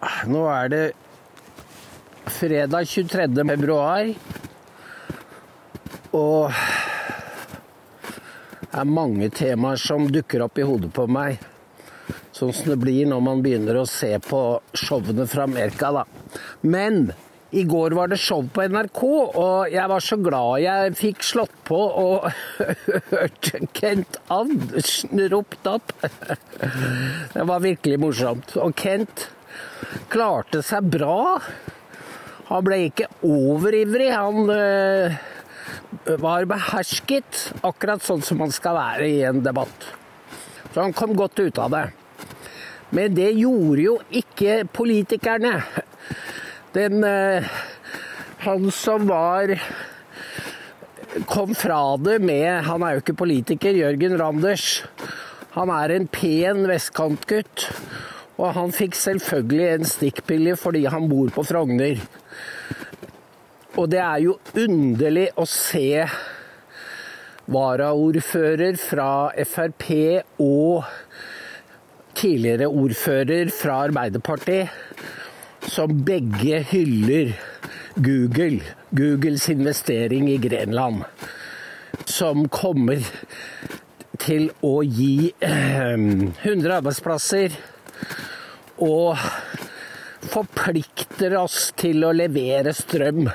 Nå er det fredag 23. februar. Og det er mange temaer som dukker opp i hodet på meg. Sånn som det blir når man begynner å se på showene fra Amerika, da. Men i går var det show på NRK, og jeg var så glad jeg fikk slått på og hørte Kent Andersen ropt opp. Det var virkelig morsomt. Og Kent klarte seg bra. Han ble ikke overivrig. Han øh, var behersket, akkurat sånn som man skal være i en debatt. Så han kom godt ut av det. Men det gjorde jo ikke politikerne. Den øh, Han som var Kom fra det med Han er jo ikke politiker, Jørgen Randers. Han er en pen vestkantgutt. Og han fikk selvfølgelig en stikkpille fordi han bor på Frogner. Og det er jo underlig å se varaordfører fra Frp og tidligere ordfører fra Arbeiderpartiet som begge hyller Google, Googles investering i Grenland, som kommer til å gi 100 arbeidsplasser og forplikter oss til å levere strøm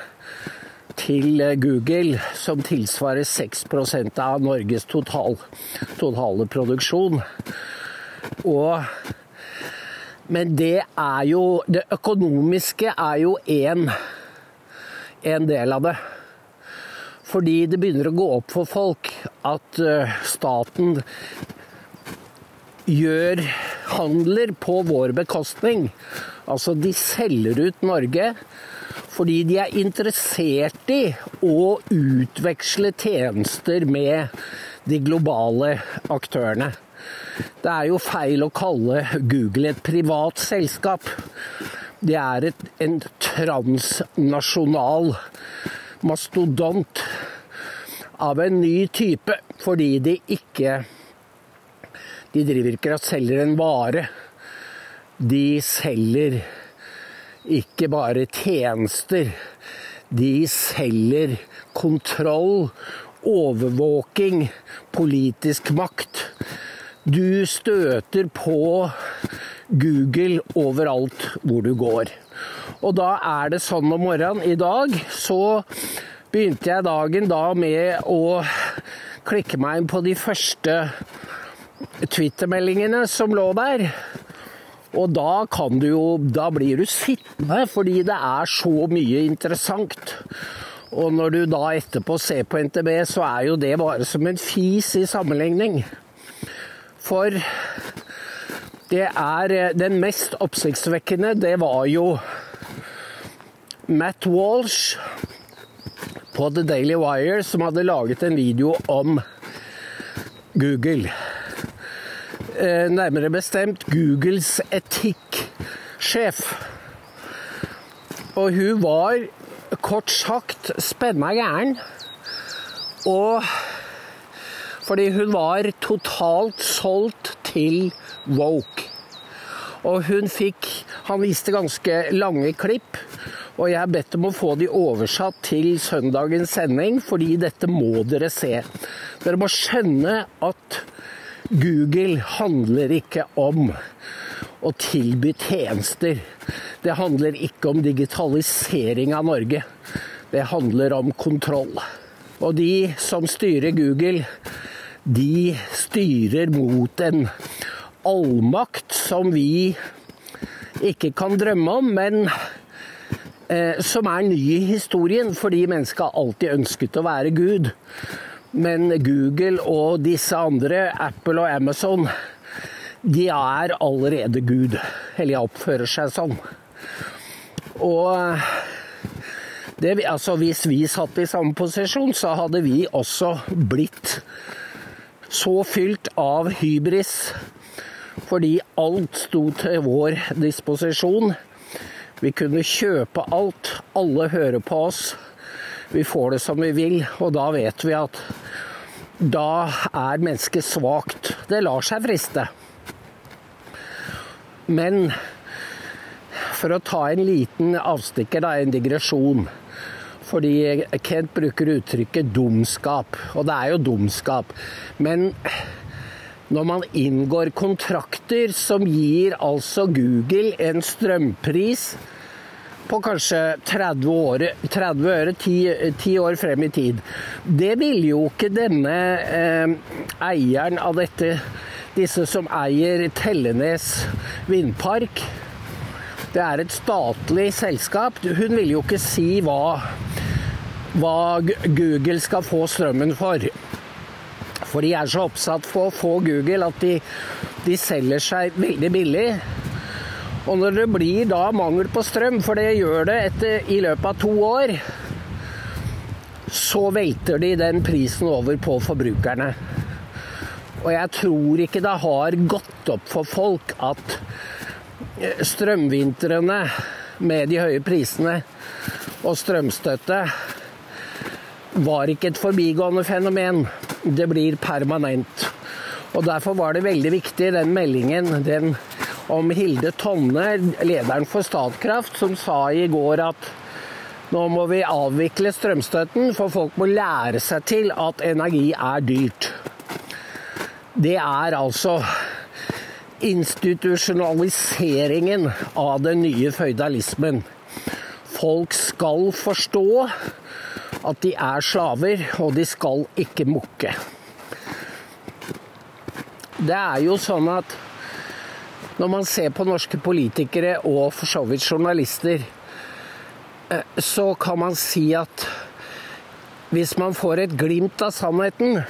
til Google, som tilsvarer 6% av Norges total, totale produksjon. Og, men det er jo Det økonomiske er jo én del av det. Fordi det begynner å gå opp for folk at staten gjør handler på vår bekostning. Altså, de selger ut Norge fordi de er interessert i å utveksle tjenester med de globale aktørene. Det er jo feil å kalle Google et privat selskap. Det er et, en transnasjonal mastodont av en ny type, fordi de ikke De driver ikke og selger en vare. De selger ikke bare tjenester. De selger kontroll, overvåking, politisk makt. Du støter på Google overalt hvor du går. Og da er det sånn om morgenen i dag, så begynte jeg dagen da med å klikke meg inn på de første Twitter-meldingene som lå der. Og da kan du jo Da blir du sittende, fordi det er så mye interessant. Og når du da etterpå ser på NTB, så er jo det bare som en fis i sammenligning. For det er Den mest oppsiktsvekkende, det var jo Matt Walsh på The Daily Wire som hadde laget en video om Google. Nærmere bestemt Googles etikksjef. Og hun var kort sagt spenna gæren. Og fordi hun var totalt solgt til woke. Og hun fikk Han viste ganske lange klipp. Og jeg har bedt om å få de oversatt til søndagens sending, fordi dette må dere se. Dere må skjønne at Google handler ikke om å tilby tjenester. Det handler ikke om digitalisering av Norge. Det handler om kontroll. Og de som styrer Google, de styrer mot en allmakt som vi ikke kan drømme om, men eh, som er ny i historien, fordi mennesket alltid ønsket å være Gud. Men Google og disse andre, Apple og Amazon, de er allerede Gud. Eller oppfører seg sånn. Og det, altså, hvis vi satt i samme posisjon, så hadde vi også blitt så fylt av hybris fordi alt sto til vår disposisjon. Vi kunne kjøpe alt. Alle hører på oss. Vi får det som vi vil, og da vet vi at da er mennesket svakt. Det lar seg friste. Men for å ta en liten avstikker, da, en digresjon. Fordi Kent bruker uttrykket dumskap, og det er jo dumskap. Men når man inngår kontrakter som gir altså Google en strømpris på kanskje 30, år, 30 øre, 10, 10, år frem i tid. Det ville jo ikke denne eh, eieren av dette, disse som eier Tellenes vindpark. Det er et statlig selskap. Hun vil jo ikke si hva, hva Google skal få strømmen for. For de er så oppsatt på å få Google at de, de selger seg veldig billig. Og når det blir da mangel på strøm, for det gjør det etter, i løpet av to år, så velter de den prisen over på forbrukerne. Og jeg tror ikke det har gått opp for folk at eh, strømvintrene med de høye prisene og strømstøtte var ikke et forbigående fenomen. Det blir permanent. Og Derfor var det veldig viktig, den meldingen, den om Hilde Tonne, lederen for Statkraft, som sa i går at nå må vi avvikle strømstøtten, for folk må lære seg til at energi er dyrt. Det er altså institusjonaliseringen av den nye føydalismen. Folk skal forstå at de er slaver, og de skal ikke mukke. Det er jo sånn at når man ser på norske politikere og for så vidt journalister, eh, så kan man si at hvis man får et glimt av sannheten,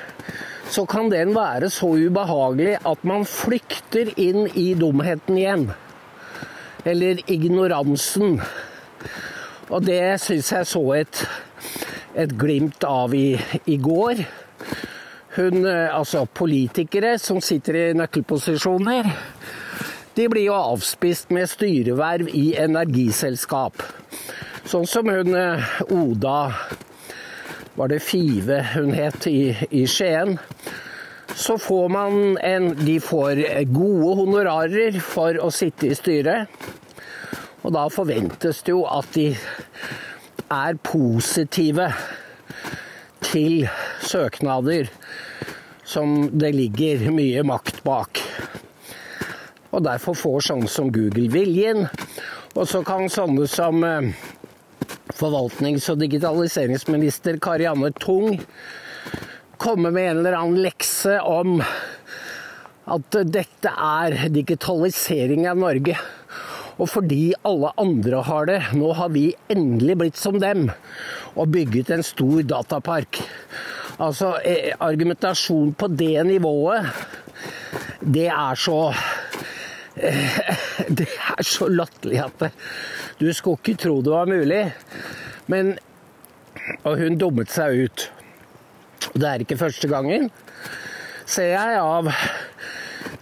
så kan den være så ubehagelig at man flykter inn i dumheten igjen. Eller ignoransen. Og det syns jeg så et, et glimt av i, i går. Hun, eh, altså politikere som sitter i nøkkelposisjoner, de blir jo avspist med styreverv i energiselskap. Sånn som hun eh, Oda Var det Five hun het i, i Skien? Så får man en De får gode honorarer for å sitte i styret. Og da forventes det jo at de er positive til søknader som det ligger mye makt bak og derfor får sånne som Google viljen. Og så kan sånne som eh, forvaltnings- og digitaliseringsminister Karianne Tung komme med en eller annen lekse om at dette er digitalisering av Norge. Og fordi alle andre har det, nå har vi endelig blitt som dem og bygget en stor datapark. Altså, eh, argumentasjon på det nivået, det er så Det er så latterlig at du skulle ikke tro det var mulig. Men Og hun dummet seg ut. Og Det er ikke første gangen, ser jeg av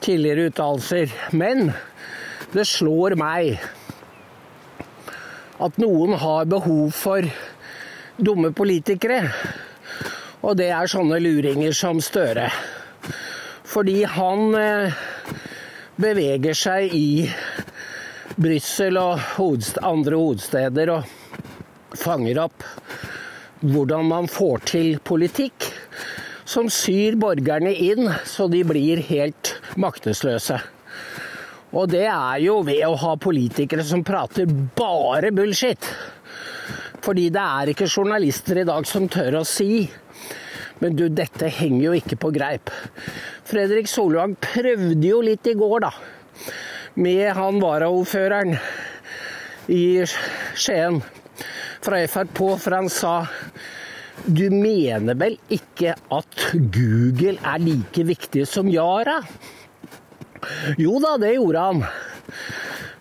tidligere uttalelser. Men det slår meg at noen har behov for dumme politikere. Og det er sånne luringer som Støre. Fordi han eh, beveger seg i Brussel og andre hovedsteder og fanger opp hvordan man får til politikk som syr borgerne inn så de blir helt maktesløse. Og det er jo ved å ha politikere som prater bare bullshit. Fordi det er ikke journalister i dag som tør å si men du, dette henger jo ikke på greip. Fredrik Solvang prøvde jo litt i går, da. Med han varaordføreren i Skien fra Frp, for han sa du mener vel ikke at Google er like viktig som Yara? Jo da, det gjorde han.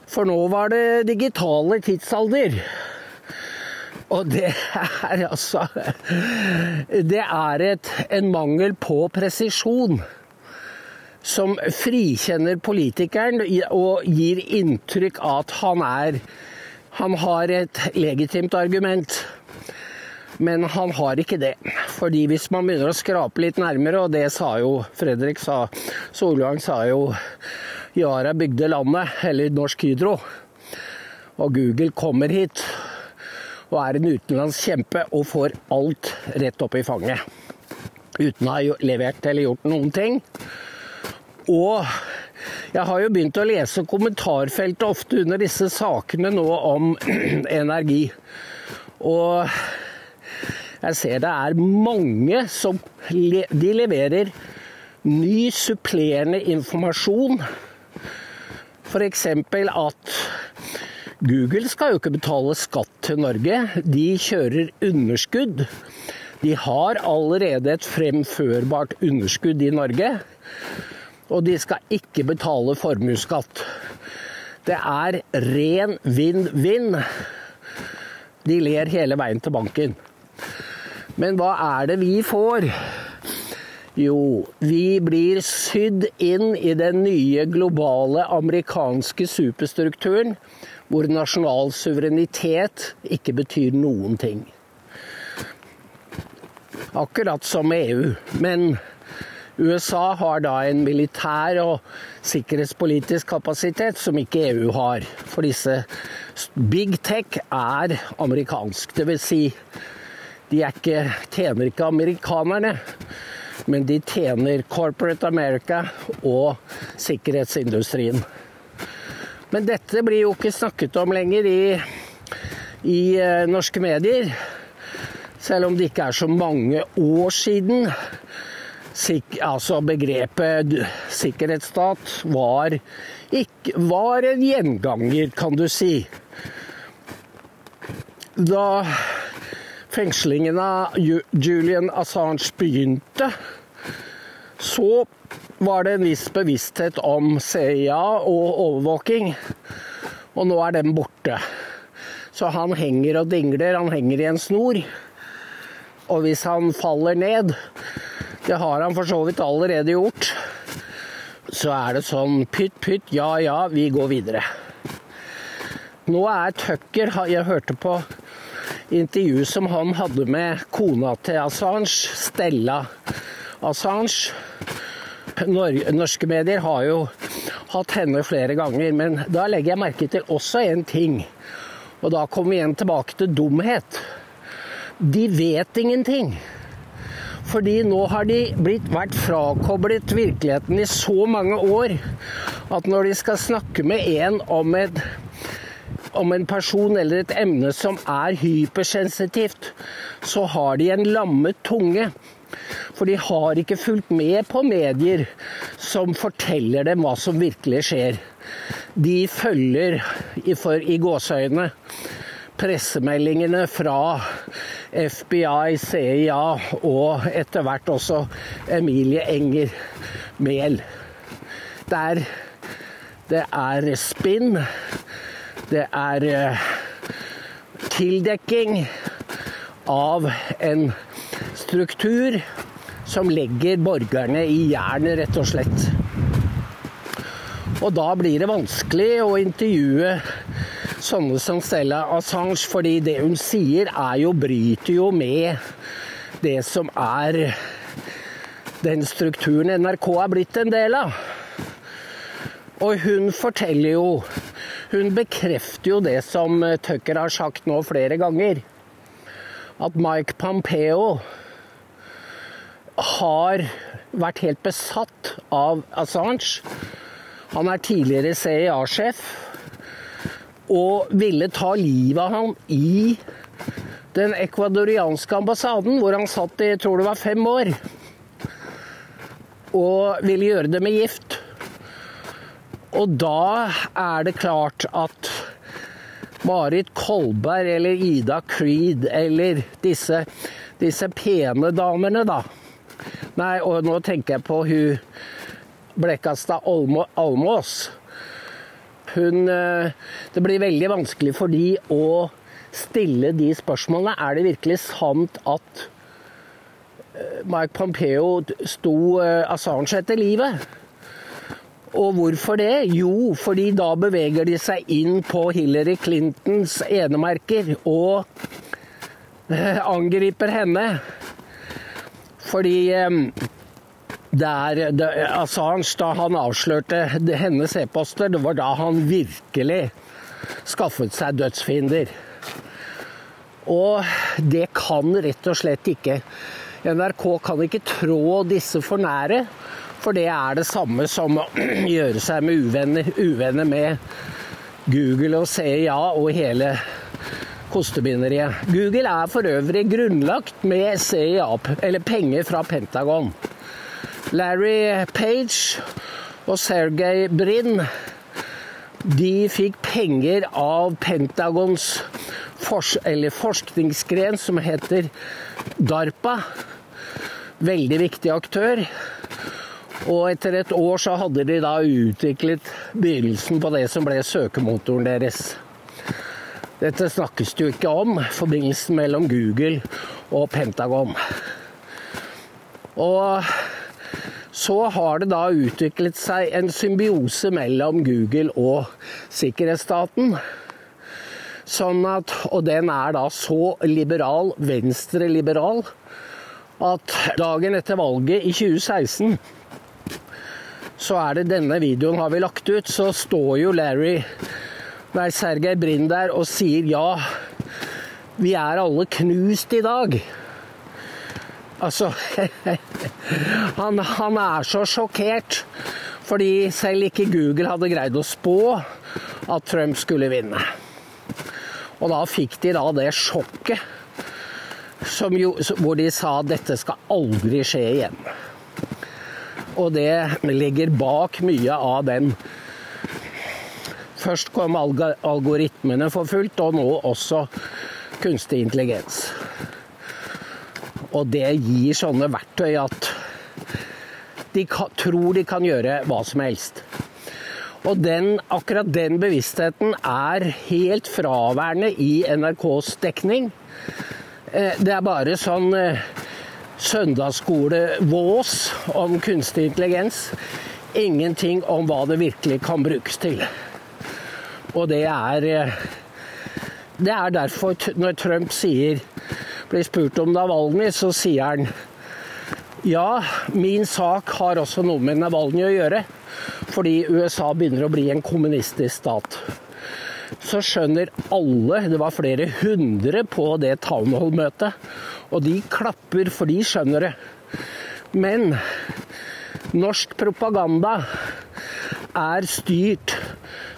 For nå var det digitale tidsalder. Og det er altså Det er et, en mangel på presisjon som frikjenner politikeren og gir inntrykk av at han er Han har et legitimt argument. Men han har ikke det. Fordi hvis man begynner å skrape litt nærmere, og det sa jo Fredrik sa, Solvang sa jo Yara bygde landet, eller Norsk Hydro. Og Google kommer hit og er en utenlandsk kjempe og får alt rett opp i fanget. Uten å ha levert eller gjort noen ting. Og jeg har jo begynt å lese kommentarfeltet ofte under disse sakene nå om energi. Og jeg ser det er mange som de leverer ny supplerende informasjon. F.eks. at Google skal jo ikke betale skatt til Norge. De kjører underskudd. De har allerede et fremførbart underskudd i Norge. Og de skal ikke betale formuesskatt. Det er ren vinn-vinn. De ler hele veien til banken. Men hva er det vi får? Jo, vi blir sydd inn i den nye globale amerikanske superstrukturen, hvor nasjonal suverenitet ikke betyr noen ting. Akkurat som EU. Men USA har da en militær og sikkerhetspolitisk kapasitet som ikke EU har. For disse big tech er amerikansk. Det vil si, de ikke, tjener ikke amerikanerne men de tjener corporate America og sikkerhetsindustrien. Men dette blir jo ikke snakket om lenger i, i uh, norske medier. Selv om det ikke er så mange år siden Sik altså begrepet sikkerhetsstat var, ikke, var en gjenganger, kan du si. Da fengslingen av Julian Assange begynte, så var det en viss bevissthet om CIA og overvåking. Og nå er den borte. Så han henger og dingler, han henger i en snor. Og hvis han faller ned, det har han for så vidt allerede gjort, så er det sånn pytt, pytt, ja ja, vi går videre. Nå er Tucker Jeg hørte på intervju som han hadde med kona til Assange, Stella Assange. Norske medier har jo hatt henne flere ganger, men da legger jeg merke til også en ting. Og da kommer vi igjen tilbake til dumhet. De vet ingenting. Fordi nå har de blitt, vært frakoblet virkeligheten i så mange år at når de skal snakke med en om et om en person eller et emne som er hypersensitivt, så har de en lammet tunge. For de har ikke fulgt med på medier som forteller dem hva som virkelig skjer. De følger i, for, i gåseøynene pressemeldingene fra FBI, CIA og etter hvert også Emilie Enger Mehl. Der det er spinn, det er eh, tildekking av en struktur som legger borgerne i jernet, rett og slett. Og da blir det vanskelig å intervjue sånne som Stella Assange, fordi det hun sier, er jo, bryter jo med det som er den strukturen NRK er blitt en del av. Og hun forteller jo Hun bekrefter jo det som Tucker har sagt nå flere ganger. At Mike Pompeo har vært helt besatt av Assange. Han er tidligere CIA-sjef og ville ta livet av ham i den ekvadorianske ambassaden, hvor han satt i jeg tror det var fem år. Og ville gjøre det med gift. Og da er det klart at Marit Kolberg eller Ida Creed eller disse, disse pene damene, da. Nei, og nå tenker jeg på hun Blekkastad Almås. Hun eh, Det blir veldig vanskelig for de å stille de spørsmålene. Er det virkelig sant at eh, Mike Pompeo sto eh, Assange etter livet? Og hvorfor det? Jo, fordi da beveger de seg inn på Hillary Clintons enemerker og angriper henne. Fordi der, der, Assange, da han avslørte hennes e-poster, det var da han virkelig skaffet seg dødsfiender. Og det kan rett og slett ikke NRK kan ikke trå disse for nære, for det er det samme som å gjøre seg med uvenner, uvenner med Google og CIA og hele kostebinderiet. Google er for øvrig grunnlagt med CIA, eller penger fra Pentagon. Larry Page og Sergej Brin de fikk penger av Pentagons fors forskningsgren som heter DARPA. Veldig viktig aktør. Og etter et år så hadde de da utviklet begynnelsen på det som ble søkemotoren deres. Dette snakkes det jo ikke om, forbindelsen mellom Google og Pentagon. Og så har det da utviklet seg en symbiose mellom Google og sikkerhetsstaten. Sånn at, og den er da så liberal, venstreliberal, at dagen etter valget i 2016 så er det denne videoen har vi lagt ut, så står jo Larry Nei, Sergej Brin der og sier ja, vi er alle knust i dag. Altså han, han er så sjokkert fordi selv ikke Google hadde greid å spå at Trump skulle vinne. Og da fikk de da det sjokket jo, hvor de sa at dette skal aldri skje igjen. Og det ligger bak mye av den Først kom algoritmene for fullt, og nå også kunstig intelligens. Og det gir sånne verktøy at de tror de kan gjøre hva som helst. Og den, akkurat den bevisstheten er helt fraværende i NRKs dekning. Eh, det er bare sånn eh, søndagsskolevås om kunstig intelligens. Ingenting om hva det virkelig kan brukes til. Og det er eh, Det er derfor når Trump sier, blir spurt om Navalny, så sier han ja, min sak har også noe med Navalny å gjøre. Fordi USA begynner å bli en kommunistisk stat så skjønner alle, det var flere hundre på det Town Hall-møtet, og de klapper, for de skjønner det. Men norsk propaganda er styrt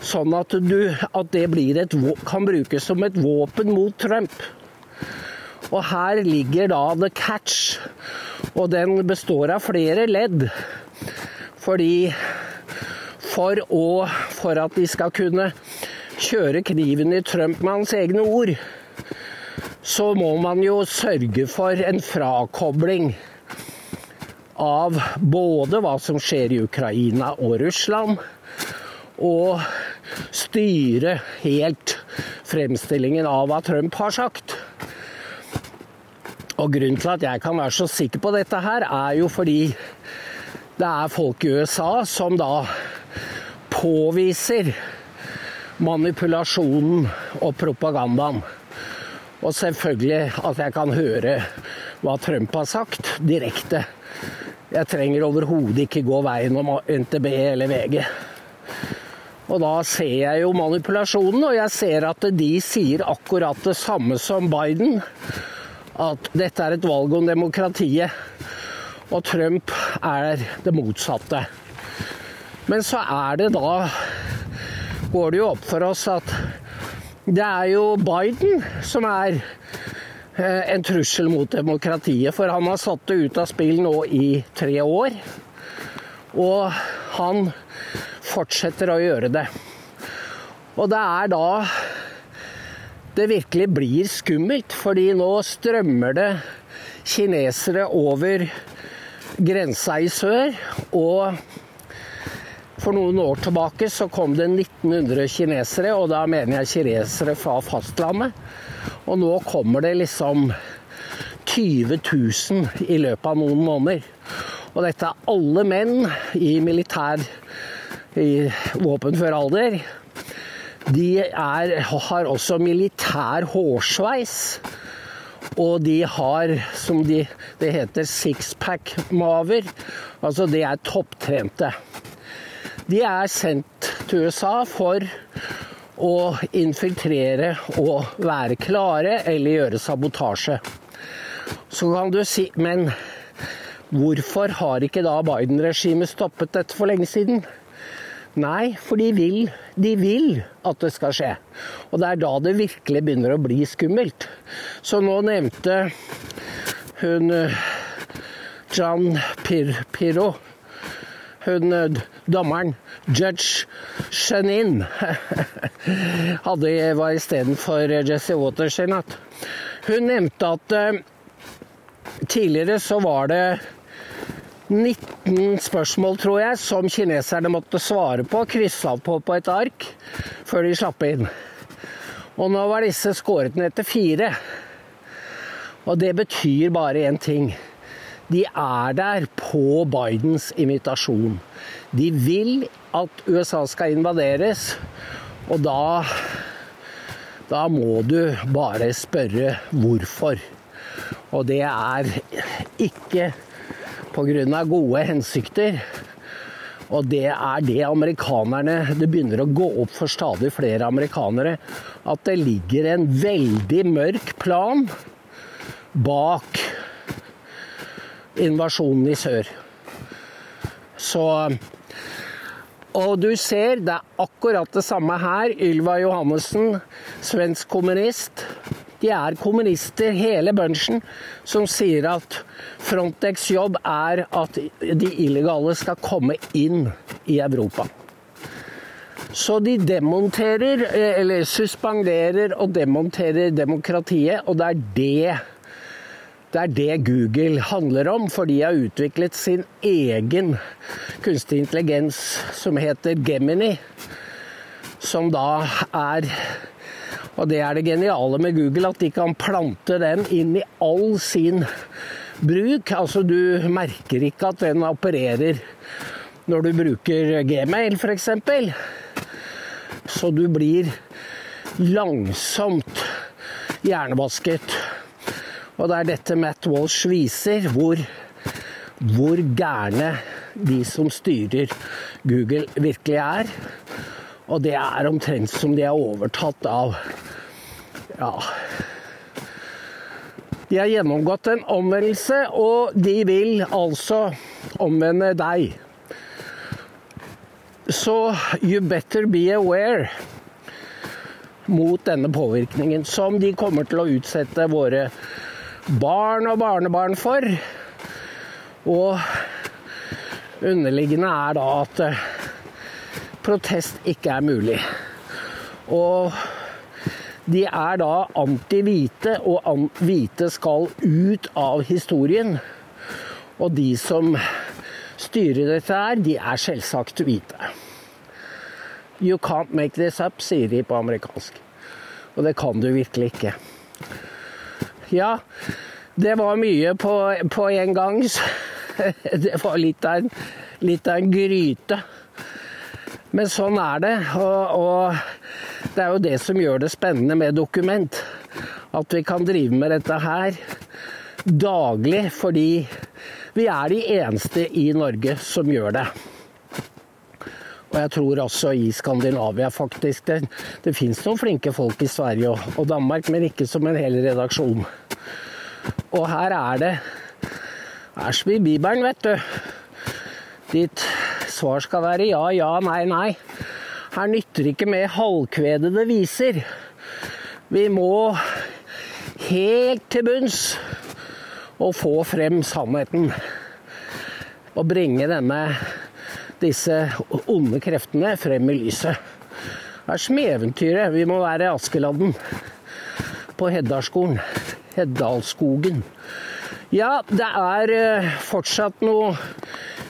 sånn at, du, at det et, kan brukes som et våpen mot Trump. Og her ligger da the catch, og den består av flere ledd. Fordi for, å, for at de skal kunne kjøre kniven i Trump med hans egne ord, så må man jo sørge for en frakobling av både hva som skjer i Ukraina og Russland, og styre helt fremstillingen av hva Trump har sagt. Og Grunnen til at jeg kan være så sikker på dette, her, er jo fordi det er folk i USA som da påviser manipulasjonen og propagandaen. Og selvfølgelig at jeg kan høre hva Trump har sagt direkte. Jeg trenger overhodet ikke gå veien om NTB eller VG. Og da ser jeg jo manipulasjonen, og jeg ser at de sier akkurat det samme som Biden. At dette er et valg om demokratiet. Og Trump er det motsatte. Men så er det da går det jo opp for oss at det er jo Biden som er eh, en trussel mot demokratiet. For han har satt det ut av spill nå i tre år. Og han fortsetter å gjøre det. Og det er da det virkelig blir skummelt, fordi nå strømmer det kinesere over grensa i sør. Og for noen år tilbake så kom det 1900 kinesere, og da mener jeg kinesere fra fastlandet. Og nå kommer det liksom 20 000 i løpet av noen måneder. Og dette er alle menn i militær i våpenfør alder. De er, har også militær hårsveis. Og de har, som de, det heter, sixpack-maver. Altså de er topptrente. De er sendt til USA for å infiltrere og være klare eller gjøre sabotasje. Så kan du si Men hvorfor har ikke da Biden-regimet stoppet dette for lenge siden? Nei, for de vil, de vil at det skal skje. Og det er da det virkelig begynner å bli skummelt. Så nå nevnte hun John Pir Pirro hun dommeren, judge Shenin, hadde, var istedenfor Jesse Waters i natt. Hun nevnte at uh, tidligere så var det 19 spørsmål, tror jeg, som kineserne måtte svare på, Kryssa på på et ark, før de slapp inn. Og nå var disse skåret ned til fire. Og det betyr bare én ting. De er der på Bidens invitasjon. De vil at USA skal invaderes, og da Da må du bare spørre hvorfor. Og det er ikke pga. gode hensikter. Og det er det amerikanerne Det begynner å gå opp for stadig flere amerikanere at det ligger en veldig mørk plan bak invasjonen i sør. Så Og du ser, det er akkurat det samme her. Ylva Johannessen, svensk kommunist. De er kommunister, hele bunchen, som sier at Frontex' jobb er at de illegale skal komme inn i Europa. Så de demonterer, eller suspenderer og demonterer demokratiet, og det er det det er det Google handler om, for de har utviklet sin egen kunstig intelligens som heter Gemini. Som da er Og det er det geniale med Google, at de kan plante den inn i all sin bruk. Altså du merker ikke at den opererer når du bruker Gmail, f.eks. Så du blir langsomt hjernevasket. Og det er dette Matt Walsh viser, hvor, hvor gærne de som styrer Google, virkelig er. Og det er omtrent som de er overtatt av Ja. De har gjennomgått en omvendelse, og de vil altså omvende deg. Så you better be aware mot denne påvirkningen, som de kommer til å utsette våre barn og barnebarn for. Og underliggende er da at eh, protest ikke er mulig. Og de er da anti-hvite, og hvite skal ut av historien. Og de som styrer dette her, de er selvsagt hvite. You can't make this up, sier de på amerikansk. Og det kan du virkelig ikke. Ja, det var mye på, på en gang. Det var litt av, en, litt av en gryte. Men sånn er det. Og, og, det er jo det som gjør det spennende med dokument. At vi kan drive med dette her daglig fordi vi er de eneste i Norge som gjør det. Og jeg tror også i Skandinavia, faktisk. Det, det fins noen flinke folk i Sverige og, og, Danmark, men ikke som en hel redaksjon. Og her er det er som i Bibelen, vet du. Ditt svar skal være ja, ja, nei, nei. Her nytter ikke med halvkvedede viser. Vi må helt til bunns og få frem sannheten. Og bringe denne disse onde kreftene frem i lyset. Det er som eventyret. Vi må være Askeladden på Heddalsskolen. Heddalsskogen. Ja, det er eh, fortsatt noe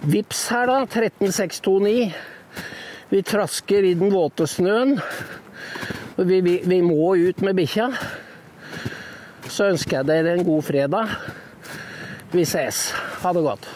vips her, da. 13629. Vi trasker i den våte snøen. Vi, vi, vi må ut med bikkja. Så ønsker jeg dere en god fredag. Vi ses. Ha det godt.